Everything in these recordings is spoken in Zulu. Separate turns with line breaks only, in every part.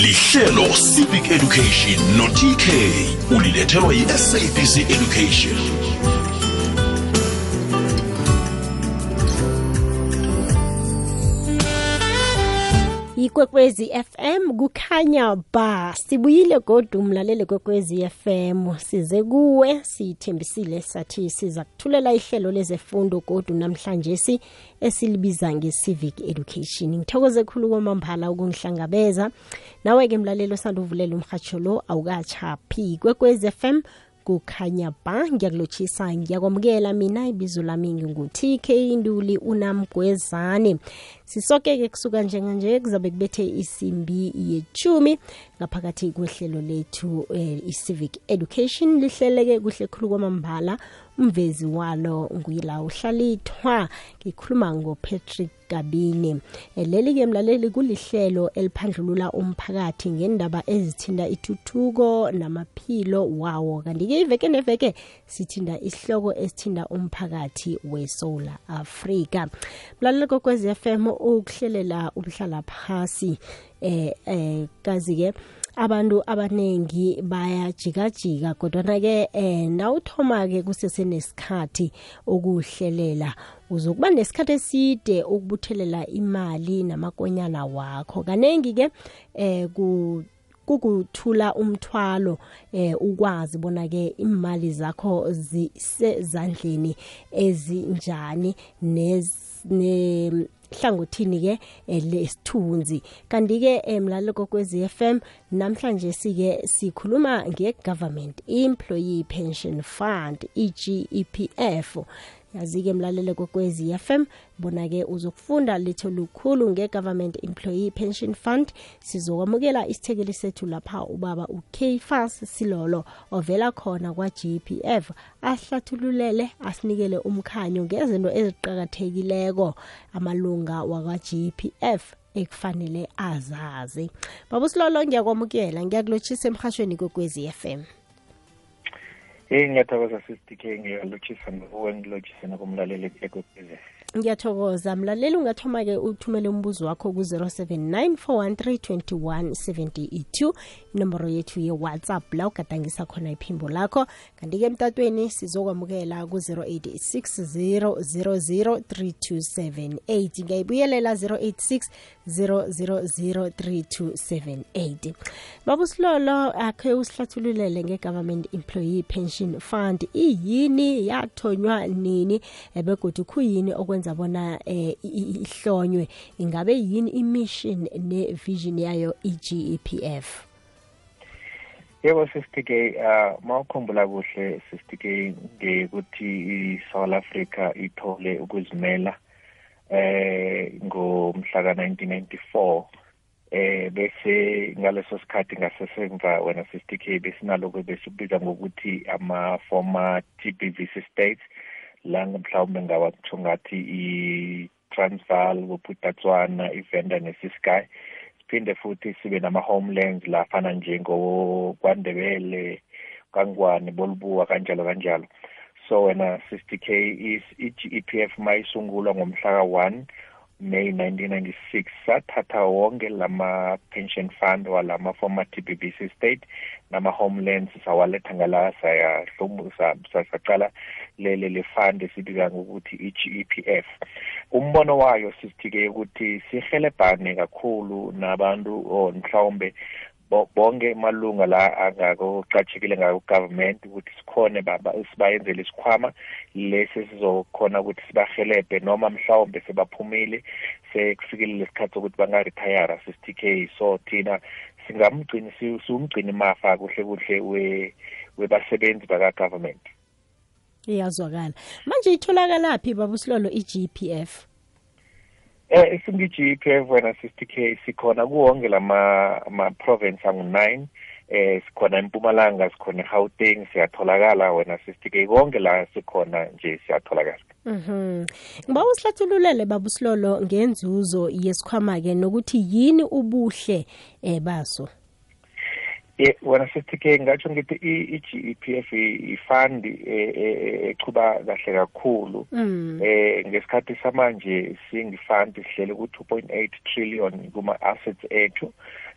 lihlelo civic education no-tk ulilethelwa yi-sabc education.
Ikwekwezi FM kukhanya ba sibuyile godu umlaleli kwekwezi FM size kuwe sithembisile sathi siza kuthulela ihlelo lezefundo godu namhlanje si esilibiza nge-civic education. Ngithokoze khulu kwamambala ukungihlangabeza. Nawe-ke mlaleli sanduvulela umhatsho lo awukachaphi kwekwezi FM kukhanya ba ngiyakulotshisa ngiyakwamukela mina ibizo lami ngingu-tk induli unamgwezane. Sisoke-ke kusuka njenganje kuzabe kubethe isimbi yechumi ngaphakathi kwehlelo lethu eh, i-civic education. Lihleleke kuhle khulu kwamambala umvezi walo nguyila uhlalithwa ngikhuluma ngopatrick gabini. Eh, leli-ke mlaleli kulihlelo eliphandlulula umphakathi ngendaba ezithinta ithuthuko namaphilo wawo kanti-ke iveke neveke sithinda isihloko esithinda umphakathi wesola afrika. Mlaleli kokwezi fm ukuhlelela umhlala phasi eh eh kazi-ke abantu abanengi bayajikajika kodwana-ke eh nawuthoma-ke kusesenesikhathi ukuhlelela uzokuba nesikhathi eside ukubuthelela imali namakonyana wakho. Kanengi-ke eh ku kukuthula umthwalo eh ukwazi bona ke imali zakho zisezandleni ezinjani ne hlangothini ke lesithunzi. Kanti ke emlalelo kokwezi FM namhlanje sike sikhuluma ngegovernment employee pension fund EGEPF yazi-ke mlalele kokwezi FM bona-ke uzokufunda litho lukhulu nge-government employee pension fund. Sizokwamukela isithekeli sethu lapha ubaba ukfas silolo ovela khona kwa-gpf ahlathululele asinikele umkhanyo ngezinto eziqakathekileko amalunga wakwa-gpf ekufanele azazi. Baba silolo ngiyakwamukela ngiyakulotshisa emhashweni kokwezi FM
hey ngiyathokoza sisitike ngiyalotshisa nguwe ngilotshise nakumlaleli ekwekwezi
ngiyathokoza. Mlaleli ungathoma-ke uthumele umbuzo wakho ku-079 413 inomboro yethu ye-whatsapp la ugadangisa khona iphimbo lakho. Kanti-ke emtatweni sizokwamukela ku-086 000 3278 ngiyayibuyelela 086 000 3278 baba usilolo akhe usihlathululele nge-government employee pension fund. Iyini yathonywa nini? Ebegodi khuyini okwenza bona eh, i- i- ihlonywe ingabe yini imission ne-vision yayo i-gepf
yebo sisitike uh ma ukhumbula kuhle sisitike ngekuthi i-south africa ithole ukuzimela eh ngomhla ka-1994 eh bese ngaleso sikhathi ngasesemva wena sisitike besinaloko besikubiza ngokuthi ama-former tbvc states. La mhlawumbe ngawakutsho ngathi i-transvaal bophutatswana ivenda nesiskay siphinde futhi sibe nama-homelands la afana njengokwandebele kangwane bolubuwa kanjalo kanjalo. So wena 60k is i-gepf mayisungulwa ngomhla ka-1 May 1996 sathatha wonke lama pension fund walama former TBBC state nama homelands sawaletha ngala saya saqala lele le fund esibika ngokuthi i-GEPF umbono wayo sisithike ukuthi sihelebhane kakhulu nabantu or mhlawumbe bonke malunga la angakuqatshekile ngaku government ukuthi sikhone baba sibayenzele isikhwama lesi sizokhona ukuthi sibahelebhe noma mhlawumbe sebaphumile sekufikile lesikhathi sokuthi bangaretire sisitk so thina singamgcini si- siwumgcini mafa kuhle kuhle we webasebenzi baka-government.
Iyazwakala. Manje itholakala-phi baba usilolo i-gpf
Eh singi-GPF wena 60k sikhona kuwonke lama ama province angu-9 eh sikhona eMpumalanga sikhona eGauteng siyatholakala wena 60k konke la sikhona nje siyatholakala
Mhm. Ngiba usihlathululele baba usilolo ngenzuzo yesikhwama-ke nokuthi yini ubuhle eh baso.
Ye wena 60k ngatsho ngithi i-GEPF ifund echuba kahle kakhulu.
Mm.
eh ngesikhathi samanje singifund sihlele ku 2.8 trillion kuma assets ethu.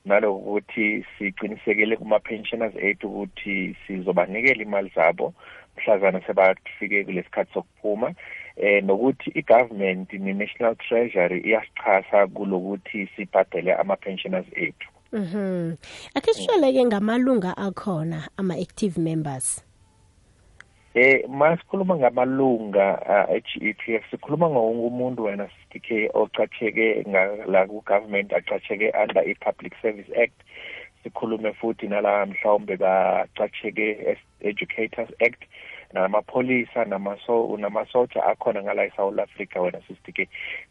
Nalokuthi siqinisekele kuma-pensioners ethu ukuthi sizobanikela imali zabo mhlazana sebafike kulesikhathi sokuphuma. Eh nokuthi i-government ne-national treasury iyasichasa kulokuthi sibhadele ama-pensioners ethu.
Mhm. Ake sishele-ke ngamalunga akhona ama-active members.
Eh masikhuluma ngamalunga e-GEPF sikhuluma ngawonke umuntu wena CTK ocacheke la ku-government acacheke under i-Public Service Act sikhulume futhi nala mhlawumbe bacacheke Educators Act namapholisa namaso namasoja akhona ngala eSouth Africa wena CTK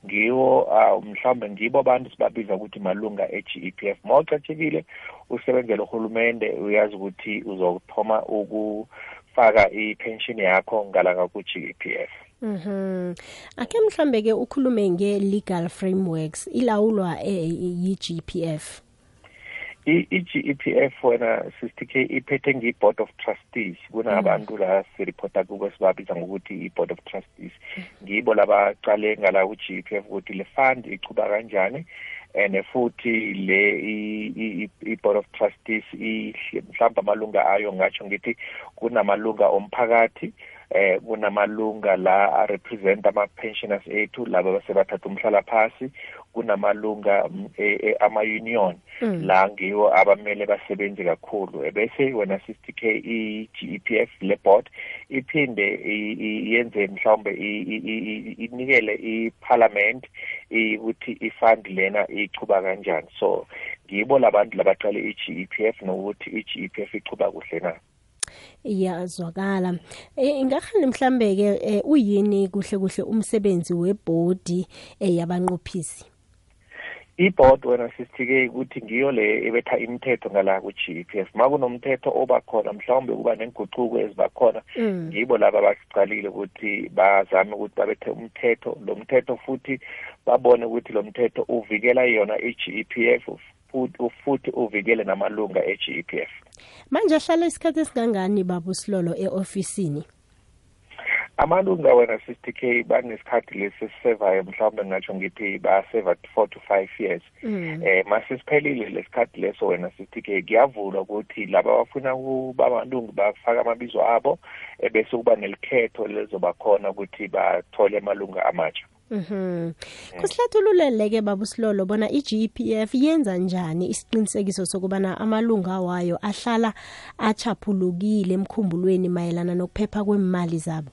ngiwo mhlawumbe ngibo abantu sibabiza ukuthi malunga e-GEPF mawucachekile usebenzela uhulumende uyazi ukuthi uzothoma uku faka i-pension yakho ngalanga ku-GEPF
Mhm. Ake mhlambe ke ukhulume nge-legal frameworks ilawulwa yi-GPF.
i-GEPF wena sister K iphethe ngi-board of trustees. Kunabantu la sireporta kubo sibabiza ngokuthi i-board of trustees. Ngibo labaqale ngala ku-GEPF ukuthi le fund ichuba kanjani and futhi le i-board of trustees mhlawumbe amalunga ayo ngatsho ngithi kunamalunga omphakathi eh kunamalunga la arepresent ama-pensioners ethu laba basebathatha umhlala phasi kunamalunga ama-union. La ngiwo abamele basebenze kakhulu bese wena sister K i-GEPF le board iphinde yenze mhlawumbe inikele i-parliament ukuthi i-fund lena ichuba kanjani. So ngibo labantu labaqale i-GEPF nokuthi i-GEPF ichuba kuhle na.
Iyazwakala. Ingahani mhlambe ke uyini kuhle kuhle umsebenzi webhodi yabanqophisi?
I-board wena sisithike ukuthi ngiyo le ebetha imithetho ngala ku-GEPF makunomthetho obakhona mhlawumbe kuba nenguquko ezibakhona ngibo laba abasicalile ukuthi bazame ukuthi babethe umthetho. Lo mthetho futhi babone ukuthi lo mthetho uvikela yona i-GEPF futhi uvikele namalunga e-GEPF
manje ahlala isikhathi esingangani baba Silolo eofisini?
Amalunga wena sister K banesikhathi lesi sisevayo mhlawumbe ngatsho ngithi baseva 4 to 5 years. Eh masisiphelile lesikhathi leso wena sister K. Kuyavulwa ukuthi laba abafuna kuba amalungu bafaka amabizo abo ebese kuba nelikhetho lezoba khona ukuthi bathole amalunga amatsha.
Mhm. Kusihlathululele ke baba Silolo bona iGPF yenza njani isiqinisekiso sokubana amalunga wayo ahlala achaphulukile emkhumbulweni mayelana nokuphepha kwemali zabo.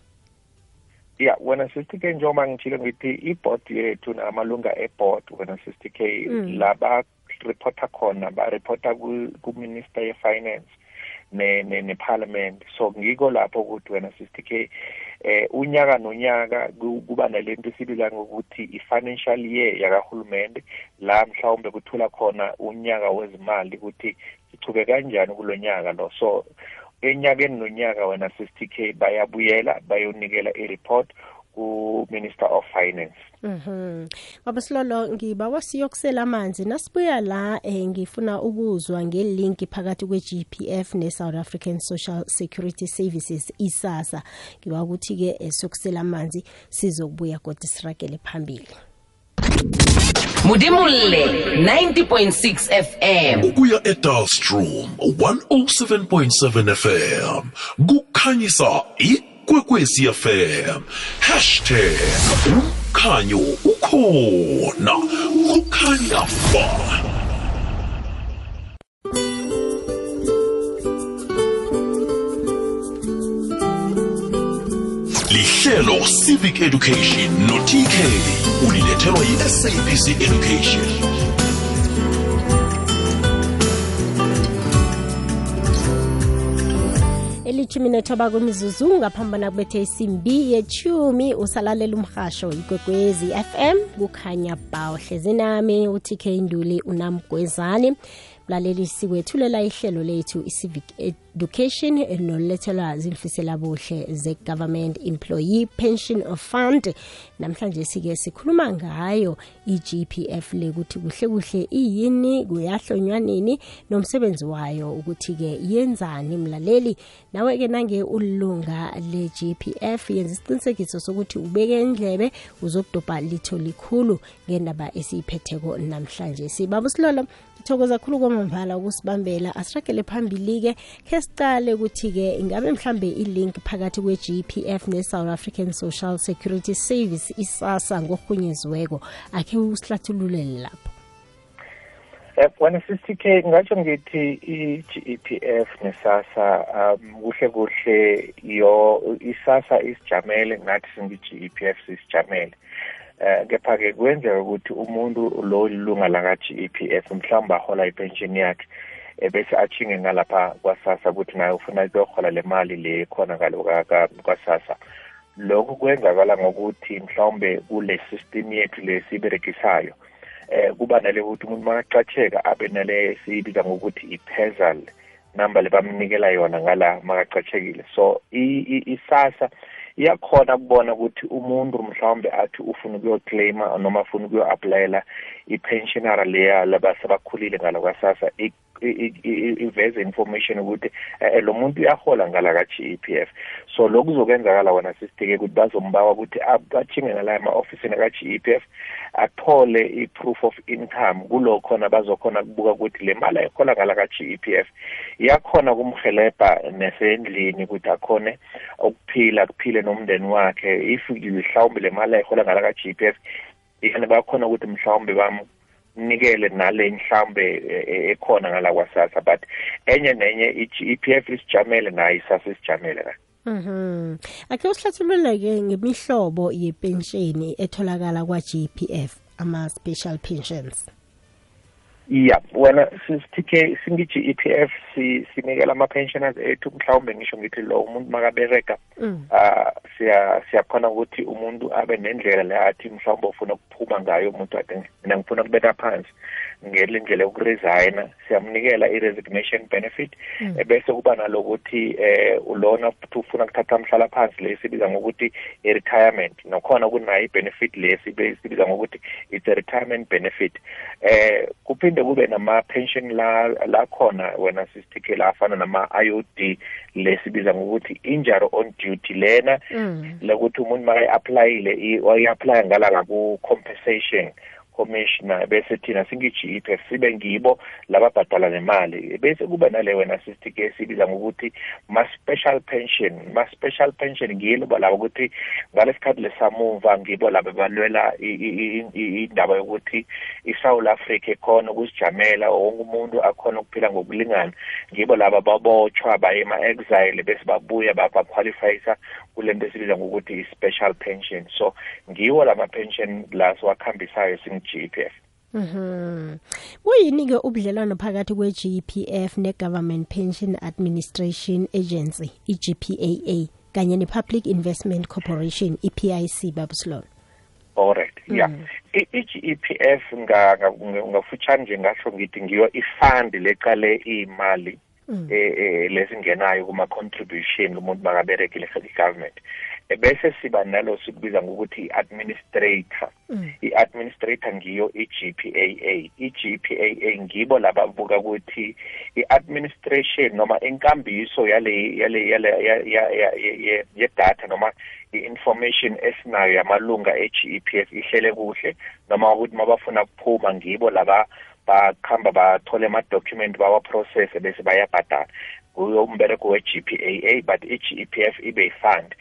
Yeah, wena sister K njengoba ngitshilo ngithi i-board yethu namalunga e-board wena sister K laba reporta khona ba reporta ku minister ye finance ne ne, ne parliament so ngiko lapho ukuthi wena sister K eh unyaka nonyaka kuba nalento esibiza ngokuthi i-financial year yakahulumende la mhlawumbe kuthula khona unyaka wezimali ukuthi sichube kanjani kulonyaka lo so enyakeni nonyaka wena sister K bayabuyela bayonikela i-report ku-minister of finance.
Mhm. Baba Silolo ngibawa siyokusela amanzi nasibuya la eh ngifuna ukuzwa ngelink phakathi kweGPF neSouth African Social Security Services isasa ngiba ukuthi ke siyokusela amanzi sizokubuya kodwa siragele phambili.
Mudimulle 90.6 FM
ukuya eDalstrom 107.7 FM kukhanyisa ikwekwezi FM hashtag #umkhanyo ukhona. Kukhanya lihlelo civic education no-tk ulilethelwa yi-sabc education.
Elithumi nethoba kwemizuzu ngaphambana kubethe isimbi yechumi usalalela umhasho ikwekwezi FM kukhanya ba uhlezi nami uTK Nduli unamgwezani. Mlalelisi wethulela ihlelo lethu i-civic education nolethelwa zilifisela buhle ze-government employee pension fund. Namhlanje sike sikhuluma ngayo i-gpf le ukuthi kuhle kuhle iyini kuyahlonywa nini nomsebenzi wayo ukuthi-ke yenzani. Mlaleli nawe-ke nange ulunga le-gpf yenza isiqinisekiso sokuthi ubeke indlebe uzokudobha litho likhulu ngendaba esiyiphetheko namhlanje. Sibaba silolo ngithokoza khulu kwamambala ukusibambela asiragele phambili-ke sicale ukuthi-ke ingabe mhlambe ilink phakathi kwe-gpf ne-south african social security service isasa ngohunyeziweko akhe usihlathululele lapho.
Eh, wena sister K ngatsho ngithi i-GEPF nesasa um kuhle kuhle yo isasa isijamele ngathi singi-GEPF sisijamele. Eh kepha ke kwenzeka ukuthi umuntu lo ilunga laka GEPF mhlawumbe ahola ipension yakhe. Ebese achinge ngalapha kwasasa ukuthi naye ufuna ukuyohola le mali le khona ngalo kwasasa lokhu kwenzakala ngokuthi mhlawumbe kule system yethu le siberegisayo eh kuba nale ukuthi umuntu makacatsheka abe nale siyibiza ngokuthi i-pesal number lebamnikela yona ngala makacatshekile so isasa iyakhona ukubona ukuthi umuntu mhlawumbe athi ufuna ukuyoclaima noma afuna ukuyo-aplayela i-pensionara leya labasebakhulile ngala kwasasa iveze information ukuthi eh, lo muntu uyahola ngala ka-GEPF so lokhu kuzokwenzakala wona sisitike ukuthi bazombawa ukuthi achinge nalaya ma-ofisini ka-GEPF athole i-proof of income. Kulo khona bazokhona kubuka ukuthi le mali ayihola ngala ka-GEPF iyakhona kumhelebha nesendlini ukuthi akhone ukuphila kuphile nomndeni wakhe. If mhlawumbe le mali ayihola ngala ka-GEPF yani bakhona ukuthi mhlawumbe bam nikele nale mhlambe ekhona ngala kwasasa but enye nenye i-EPF isijamele nayo isasa isijamele la
Mhm. Ake usihlathulule-ke ngemihlobo yepensheni etholakala kwa-GPF ama special pensions.
Yeah wena sisitike singithi EPF si sinikela ama pensioners ethu mhlawumbe ngisho ngithi lo umuntu makabereka ah siya siyakhona ukuthi umuntu abe nendlela le athi mhlawumbe ufuna ukuphuma ngayo umuntu athi mina ngifuna ukubeka phansi. Ngelindlela yokuresigna siyamnikela i-resignation benefit bese kuba nalokuthi eh ulona futhi ufuna kuthatha umhlala phansi le sibiza ngokuthi i-retirement. Nokhona kunayo i-benefit le sibiza ngokuthi it's a retirement benefit. Eh kuphinde kube nama-pension la la khona wena sisithike la afana nama-IOD lesibiza ngokuthi injury on duty lena lokuthi umuntu makayi-aplayile wayi-aplya ngala ku-compensation. Commissioner bese thina singi-GEPF sibe ngibo lababhadala nemali. Bese kuba nale wena sisitike esibiza ngokuthi ma-special pension ma-special pension ngilo labo ukuthi ngalesikhathi lesamuva ngibo laba balwela indaba yokuthi i-South Africa ekhona ukuzijamela wonke umuntu akhona ukuphila ngokulingana. Ngibo laba babotshwa baye ema-exile bese babuya baqualifyisa kule nto esibiza ngokuthi i-special pension. So ngiwo lama-pension la siwakhambisayo singu-GPF
Mhm. Kuyini ke ubudlelwano phakathi kwe-GPF ne-Government Pension Administration Agency, i-GPAA, kanye ne-Public Investment Corporation, i-PIC babuslolo?
Alright. Yeah. I-GEPF ngafutshane nje ngasho ngithi ngiyo ifund leqale imali eh lesingenayo kuma contribution kumuntu makaberekile for the government bese siba nalo sikubiza ngokuthi i-administrator. I-administrator ngiyo i-GPAA i-GPAA ngibo laba buka ukuthi i-administration noma inkambiso yale yale yale ye-data noma i-information esinayo yamalunga e-GEPF ihlele kuhle noma ukuthi mabafuna kuphuma ngibo laba bakhamba bathole ama-document bawaprocesse bese bayabhadala. Umbereko we-GPAA but i-GEPF ibe yi-fund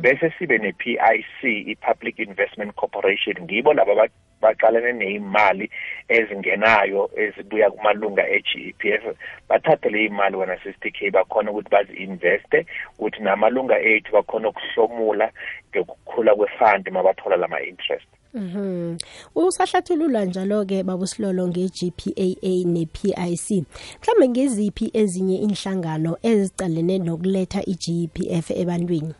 bese sibe ne-PIC i-Public Investment Corporation. Ngibo laba baqalene neyimali ezingenayo ezibuya kumalunga e-GEPF bathathe le imali wena sister bakhona ukuthi bazi-investe ukuthi namalunga ethu bakhona ukuhlomula ngokukhula kwe-fund mabathola lama-interest
Mhm. Usahlathulula njalo ke babusilolo ngeGPAA nePIC. Mhlambe ngeziphi ezinye inhlangano ezicalene nokuletha iGPF ebantwini?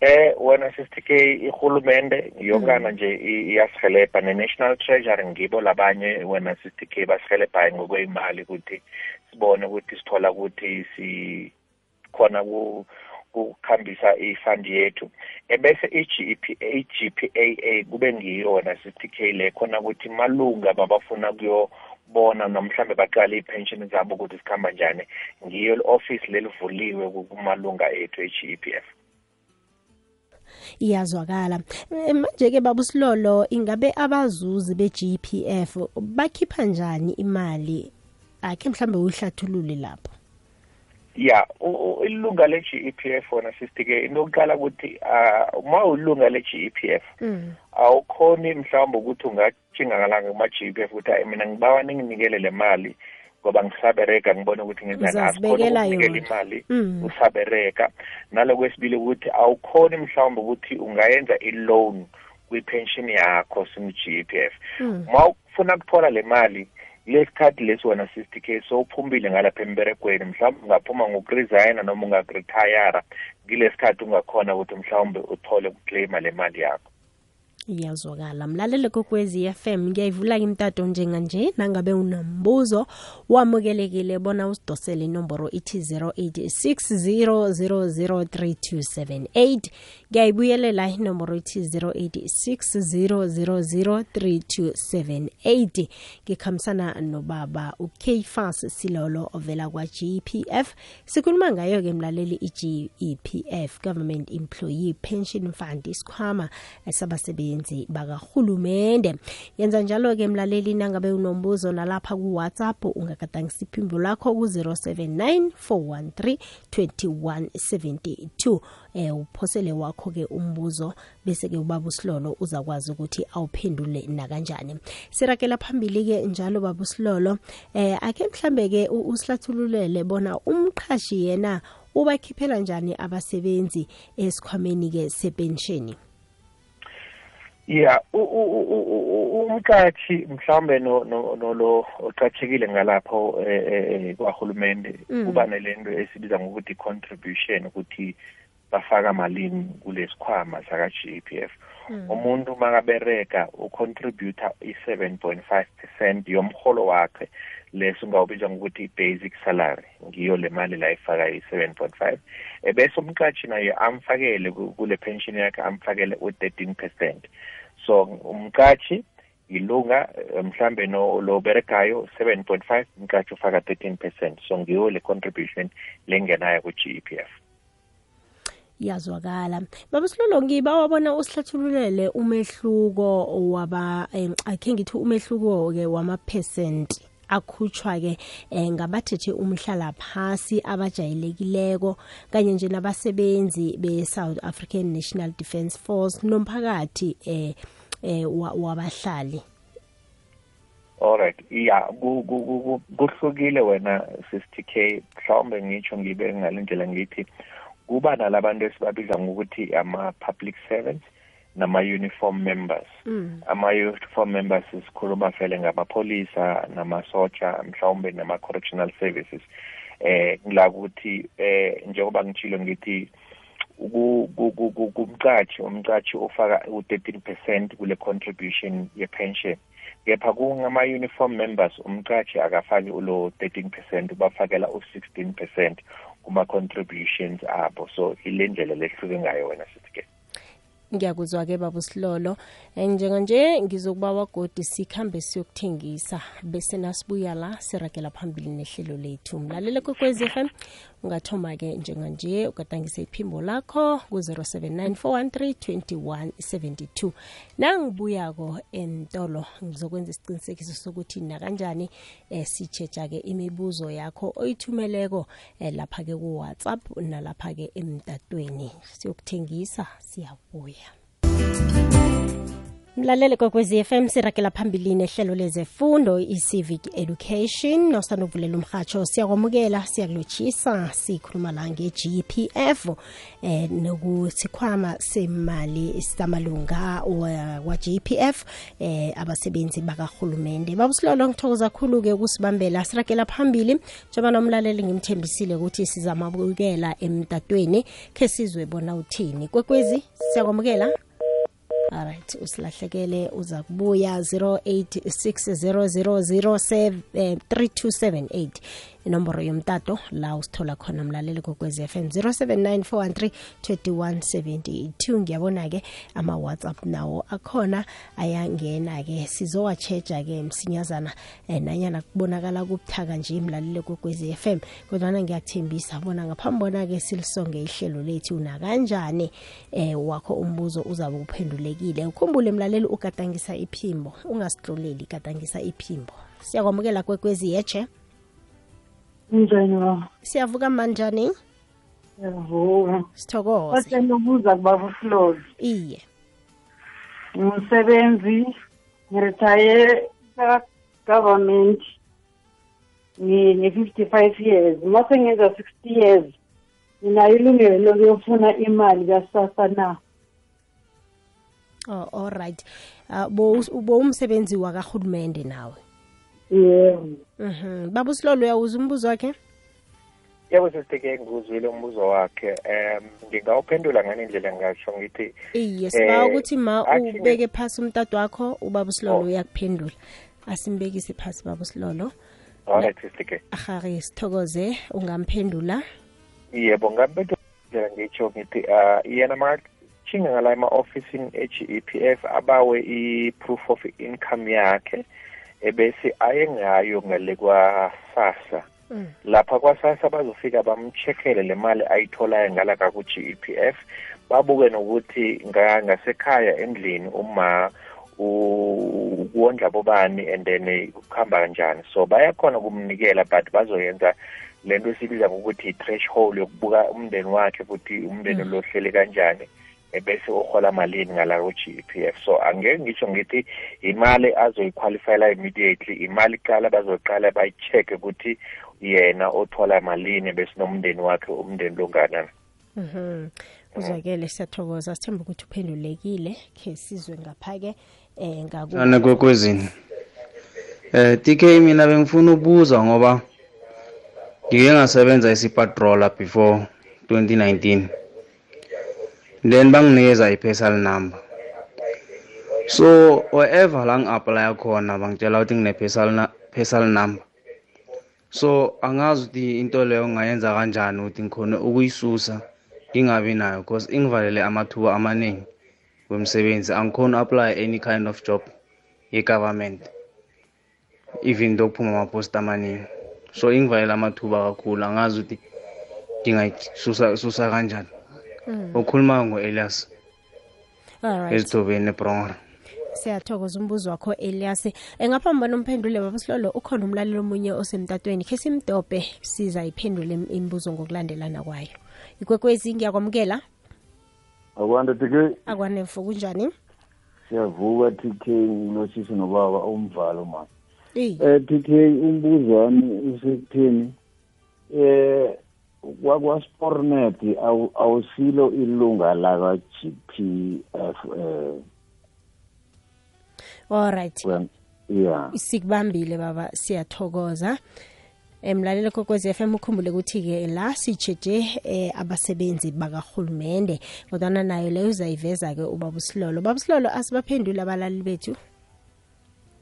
eh wena sister K ihulumende yonkana nje i- iyasihelebha ne-national treasury ngibo labanye wena sister K basihelebhayo ngokweyimali ukuthi sibone ukuthi sithola ukuthi si khona ku ukukhambisa ifund yethu. Ebese i-GP i-GPAA kube ngiyona sister K le khona ukuthi malunga babafuna kuyobona nomhlambe baqale i-pension zabo ukuthi sikhamba njani ngiyo i-office lelivuliwe kumalunga ethu e-GEPF
iyazwakala. Eh, manje-ke babusilolo ingabe abazuzi be-gpf bakhipha njani imali? Akhe mhlambe uyihlathulule lapho.
Ya u- u- ilunga le-GEPF wona sister-ke into yokuqala ukuthi ah, uma ulunga le-GEPF
mm.
awukhoni mhlawumbe ukuthi ungatshingakalanga kuma-GEPF ukuthi hayi mina ngibawa ninginikele le mali ngoba ngisabereka ngibone ukuthi ngenzani
Uzazibekela
asikhoni ukunikela
yona.
imali
Mm.
usabereka nalokwesibili ukuthi awukhoni mhlawumbe ukuthi ungayenza i-loan kwi-pension yakho singu-GEPF
Mm.
uma ufuna kuthola le mali lesikhathi lesi wena sister K sowuphumbile ngalapha emberegweni mhlawumbe ungaphuma ngokuresigna noma ungakuretayara ngilesikhathi ungakhona ukuthi mhlawumbe uthole ukuclaima le mali yakho.
Iyazwakala. Mlalele kokwezi FM ngiyayivula-ke imtato njenganje nangabe unambuzo wamukelekile bona usidosele inomboro ithi 0860003278 ngiyayibuyelela inomboro ithi 0860003278 ngikhambisana nobaba ukfas silolo ovela kwa-gepf sikhuluma ngayo-ke mlaleli i-gepf government employee pension fund isikhwama sabasebenzi bakahulumende yenza njalo-ke mlaleli nangabe unombuzo nalapha kuwhatsapp ungagadangisa iphimbo lakho ku-079 413 2172 eh uphosele wakho-ke umbuzo bese-ke ubaba usilolo uzakwazi ukuthi awuphendule nakanjani. Sirakela phambili-ke njalo baba usilolo. Eh ake mhlambe-ke u- usihlathululele bona umqhashi yena ubakhiphela njani abasebenzi esikhwameni-ke sepensheni
u- umqathi mhlawumbe no- no- nolo oqathekile ngalapho eh, eh, eh, kwahulumende
Mm.
kuba nelento esibiza ngokuthi contribution ukuthi bafaka malini kulesikhwama saka-GEPF umuntu makabereka ucontributor i-7.5 percent yomholo wakhe. Leso ungawubiza ngokuthi i-basic salary ngiyo le mali la ifaka i-7.5 ebese umqatshi naye amfakele ku- kule pension yakhe amfakele u-13 percent. So umqatshi ilunga mhlambe no lo beregayo 7.5 umqatshi ufaka 13 percent. So ngiyo le contribution lengenayo ku-GEPF
yazwakala baba silolo ngiba wabona usihlathululele umehluko waba eh, akhe ngithi umehluko ke wama-percent. Akhutshwa-ke eh, ngabathethe umhlala phasi abajayelekileko kanye nje nabasebenzi be-south african national defence force nomphakathi eh, eh, wa- wabahlali.
Alright ya ku- ku- ku- ku- kuhlukile wena sister K. Mhlawumbe ngitsho ngibe ngalendlela ngithi kuba nalabantu esibabiza ngokuthi ama-public servants. Nama-uniform members.
Mm.
ama-uniform members sikhuluma vele ngamapolisa namasotsha mhlawumbe nama-correctional services. Eh ngila ukuthi eh njengoba ngitshilo ngithi ku- ku- ku- ku- kumqatshi umqatshi ufaka u-13 percent kule contribution ye-pension. Kepha kungama-uniform members umqatshi akafaki ulo 13 percent ubafakela u-16 percent kuma-contributions abo. So ile ndlela lehluke ngayo wena sithi
ngiyakuzwa-ke baba usilolo um njenganje ngizokuba wagodi sikhambe siyokuthengisa bese nasibuya la siragela phambili nehlelo lethu. Mlalele kwekwezi FM ungathoma-ke njenganje ugadangise iphimbo lakho ku-079 413 2172 nangibuyako entolo ngizokwenza isiqinisekiso sokuthi nakanjani um sitshetsha-ke imibuzo yakho oyithumeleko um lapha-ke ku-whatsapp nalapha-ke emtatweni. Siyokuthengisa siyabuya mlalele kokwezi FM sirakela phambili nehlelo lezefundo i-civic education. Nosanda ukuvulela umhatsho siyakwamukela siyakulotshisa sikhuluma la nge-gpf eh nokusikhwama semali samalunga wa-gpf eh abasebenzi bakahulumende babusilolo ngithokoza kakhulu-ke ukusibambela sirakela phambili. Njengoba nomlaleli ngimthembisile ukuthi sizamabukela emtatweni khe sizwe bona uthini. Kwekwezi siyakwamukela alright usilahlekele uza kubuya 0860003278 inomboro yomtato la usithola khona mlaleli kokwezi FM 0794132172 ngiyabona-ke ama-whatsapp nawo akhona ayangena-ke sizowatsheja-ke msinyazana eh, nanyana kubonakala kubuthaka nje mlaleli kokwezi FM kodwana ngiyakuthembisa bona ngaphambi bona-ke silisonge ihlelo lethu una kanjani eh wakho umbuzo uzabe uphendulekile. Ukhumbule mlaleli ugadangisa iphimbo ungasihloleli gadangisa iphimbo. Siyakwamukela kwekwezi yeche
Njani wa?
siyavuka manjani
Yavuka.
sithokoze
kubaba
iye
Ngumsebenzi ngiretire government ngine 55 years. Mase ngenza 60 years. ninayo ilungelo lokuyofuna imali kasasa na.
oh, all right uh, bo umsebenzi wakahulumende nawe
Yebo.
mhm. Baba usilolo uyawuza umbuzo wakhe?
Yebo sesiteke ngikuzwile umbuzo wakhe. Um ngingawuphendula ngale ndlela ngasho ngithi
iye siba
Eh,
ukuthi ma
actually-
ubeke phasi umtato wakho ubaba usilolo
Oh.
uyakuphendula. Asimbekise phasi baba usilolo.
Alright sesiteke
ahari sithokoze ungamphendula.
Yebo ngabedlela ngitsho ngithi uh yena makachinga ngala ema-ofisini e-GEPF abawe i-proof of income yakhe. Ebese aye ngayo ngale kwa-sasa
Mm.
lapha kwa-sasa bazofika bamcheckele le mali ayitholayo ngala kaku-GEPF babuke nokuthi nga- ngasekhaya endlini uma u- kuwondla bobani and then kuhamba kanjani. So bayakhona ukumnikela but bazoyenza lento esibiza ngokuthi i-threshold yokubuka umndeni wakhe futhi umndeni lo hleli kanjani. eh, bese uhola malini ngala ku-GEPF so angeke ngisho ngithi imali azoyiqualifyela immediately imali kuqala bazoqala bayi-check-e ukuthi yena othola malini bese nomndeni wakhe umndeni longanana
Mhm. Uzwakele siyathokoza sithemba ukuthi uphendulekile ke sizwe ngapha-ke eh ngaku
Ane kwekwezini. Eh TK mina bengifuna ukubuza ngoba ngike ngasebenza isipatroller before 2019. Then banginikeza i-personal number. So wherever la ngi-apply khona bangitshela ukuthi ngine personal na- personal number. So angazi ukuthi into leyo ngayenza kanjani ukuthi ngikhone ukuyisusa ngingabi nayo because ingivalele amathuba amaningi wemsebenzi angikhona apply any kind of job ye-government even though kuphuma amapost amaningi so ingivalela amathuba kakhulu angazi ukuthi ngingayisusa susa kanjani ukhuluma ngo-elias
alright
ezidobeni ebrongora
siyathokoza umbuzo wakho Elias. Engaphambi bona umphendule baba Silolo ukhona umlaleli omunye osemtatweni ke simdobe siza iphendule im- imibuzo ngokulandelana kwayo. Ikwekwezi ngiyakwamukela?
Akwanda tk
akwanefo kunjani
siyavuka tk ngilotshise nobaba umvalo ma
um
eh tk umbuzo wami usekutheni eh wakwaspornet awu- awusilo ilunga laka-gpf eh
f
allright ya
sikubambile baba siyathokoza. Emlalelo kokwezi FM ukhumbule ukuthi-ke la sijeje eh, abasebenzi bakahulumende kodwana nayo leyo uzayiveza-ke ubaba usilolo baba usilolo asibaphendule abalali bethu?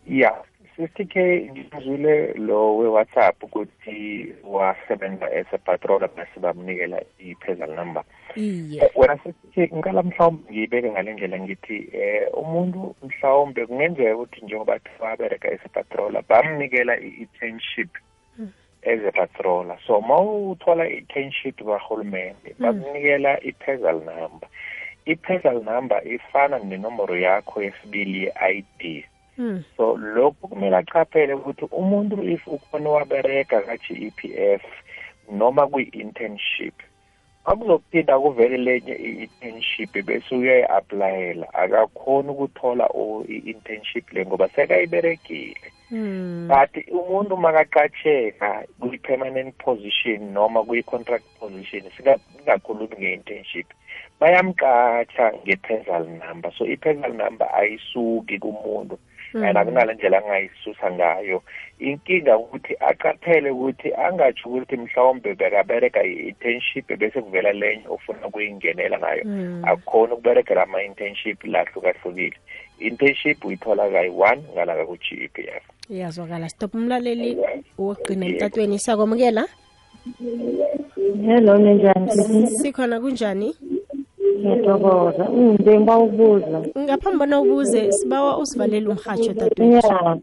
Ya sister k ngizwile lo we-whatsapp ukuthi wasebenza as a patrola bese bamnikela i-pesal number.
Iye.
Wena ngicala mhlawumbe ngiyibeke ngale ndlela ngithi eh umuntu mhlawumbe kungenzeka ukuthi njengoba kuthiwa abereka esipatrola bamnikela i-internship as a patrola so ma uthola i-internship kahulumende bakunikela i-pesal number. I-pesal number ifana nenomboro yakho yesibili ye-i
Mm.
So lokhu kumele achaphele ukuthi umuntu if ukhona wabereka ka-GEPF noma kwi-internship akuzophinda kuvele lenye i-internship bese uyayi-aplayela akakhoni ukuthola o- i-internship le ngoba sekayiberegile.
Mm.
but umuntu makaqatsheka kwi-permanent position noma kwi-contract position singa- singakhulumi nge-internship bayamqatsha nge-pesal number. So i-pesal number ayisuki kumuntu. And akunale ndlela angayisusa ngayo. Inkinga ukuthi aqaphele ukuthi angatsho ukuthi mhlawumbe bekabereka i-internship bese kuvela lenye ofuna ukuyingenela ngayo.
Mm.
akukhona ukuberekela ama-internship lahlukahlukile. Internship uyithola kayi-one ngalaka ku-g e p f.
Iyazwakala. Stop umlaleli wogqina emtatweni siyakwamukela?
Hello ninjani
sikhona kunjani?
Ngiyathokoza. Ngibe ngiba ukubuza.
Ngaphambi bona ubuze sibawa usivalele umhatsho dadwethu.
Ya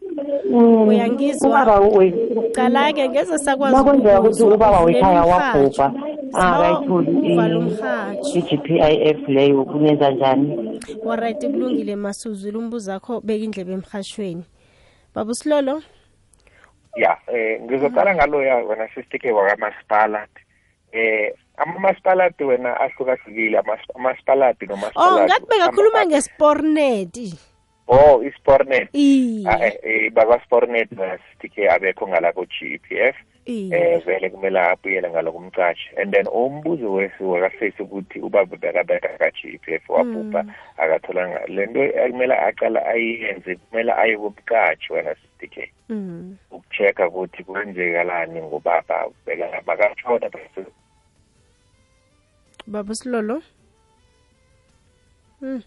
Uyangizwa?
ubaba we
cala-ke ngeze sakwazi
makwenzeka ukuthi
ukuzwa.
ubaba
Uvulele
wekhaya
umrhatjho.
wabhubha
Sibawa
akayitholi
uvale umrhatjho.
i-g p i f leyo kunenza njani?
Oright kulungile masuzile umbuzo akho beka indlebe emhashweni baba usilolo?
Ya eh ngizoqala ngaloya wena sisitike wakamasipala eh amamasipalati wena ahlukahlukile amas- amaspalati
oh
nomasipalati
ngathi bengakhuluma ngespornet.
Oh ispornet.
Iye
Ah, eh, eh, bakwaspornet sitike abekho ngala ku-g e p f.
Iye
eh vele kumele abuyele ngalo kumcashi and then umbuzo wesi wakafesi ukuthi ubaba bekabeka ka-g e p f wabhubha akatholanga le nto ekumele aqala ayiyenze kumele aye kumcashi wena sitike
Mm.
ukucheck-a ukuthi kwenzekalani ngubaba beka- bakatshona bese
baba usilolo Mm.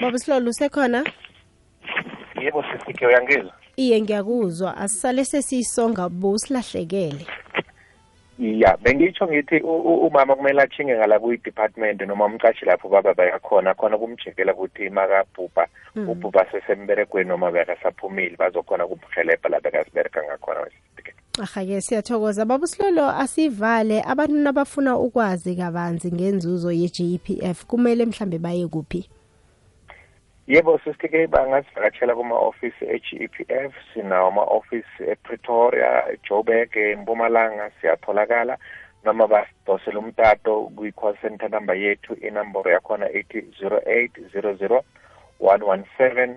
baba usilolo usekhona?
Yebo sisike uyangizwa.
Iye ngiyakuzwa. Asisale sesiyisonga bo usilahlekele.
Ya bengitsho ngithi umama kumele achinge ngala kuyi-department noma umcashi lapho baba bayakhona khona kumjekela ukuthi makabhubha ubhubha sesemberegweni noma bekasaphumile bazokhona kumhelebha la bekasibereka ngakhona wesitike
ahake siyathokoza. Baba usilolo asivale. Abantu nabafuna ukwazi kabanzi ngenzuzo ye-g p f kumele mhlambe baye kuphi?
Yebo sisitike bangasivakatshela kuma-ofisi e-g e p f sinawo ama-ofisi epretoria ejobeke empumalanga siyatholakala. Noma basidosele umtato kwi-call center number yethu inamboro yakhona ethi 0800 117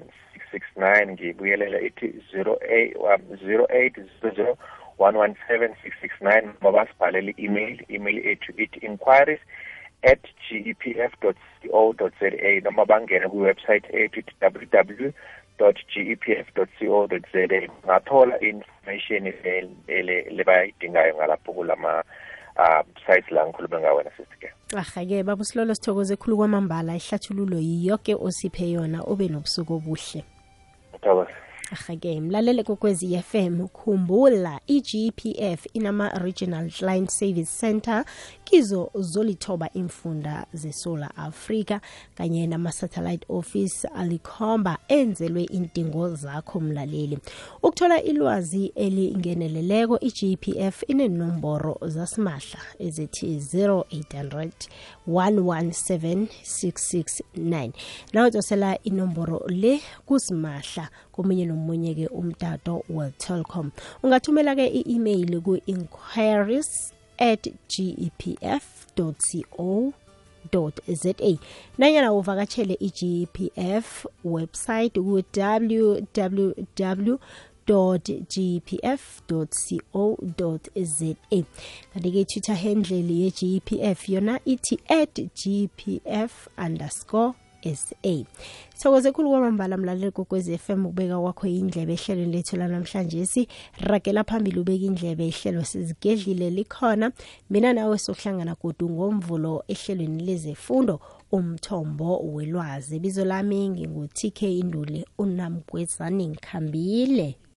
669 ngiyibuyelela ithi 0800 117 669 noma basibhalele i-email i-email ethu ithi inquiries at gepf co gepf.co.za noma bangene kwiwebsayithi ethu ithi www gepf.co.za ngathola information le- le- lebayidingayo ngalapho kulama uh, sites la ngikhulume ngawena wena sisike
ahake baba usilolo sithokoze khulu kwamambala. Ihlathululo yiyoke osiphe yona ube nobusuku obuhle.
Thokoza
ahake mlalele kokwezi FM khumbula iGPF inama regional client service center kizo zolithoba imfunda zeSolar Africa kanye nama satellite office alikhomba enzelwe intingo zakho mlaleli. Ukuthola ilwazi elingeneleleko iGPF inenomboro zasimahla ezithi 0800 117 669 nawotosela inomboro le kusimahla komunye nomunye ke umtato wetelcom ungathumela ke i-email ku-inquiries at gepf co za. Nanyana uvakatshele i-gpf website ku-www gpf.co.za kanti-ke i-twitter handle ye-gpf yona ithi at gpf underscore sa thokoze khulu kwamambala mlaleli kokwezi FM ukubeka kwakho indlebe ehlelweni lethu lanamhlanje si ragela phambili ubeka indlebe ihlelo sizigedlile likhona. Mina nawe sokuhlangana godu ngomvulo ehlelweni lezefundo umthombo welwazi. Bizo lami ngingu-tk induli unamgwezani ngikhambile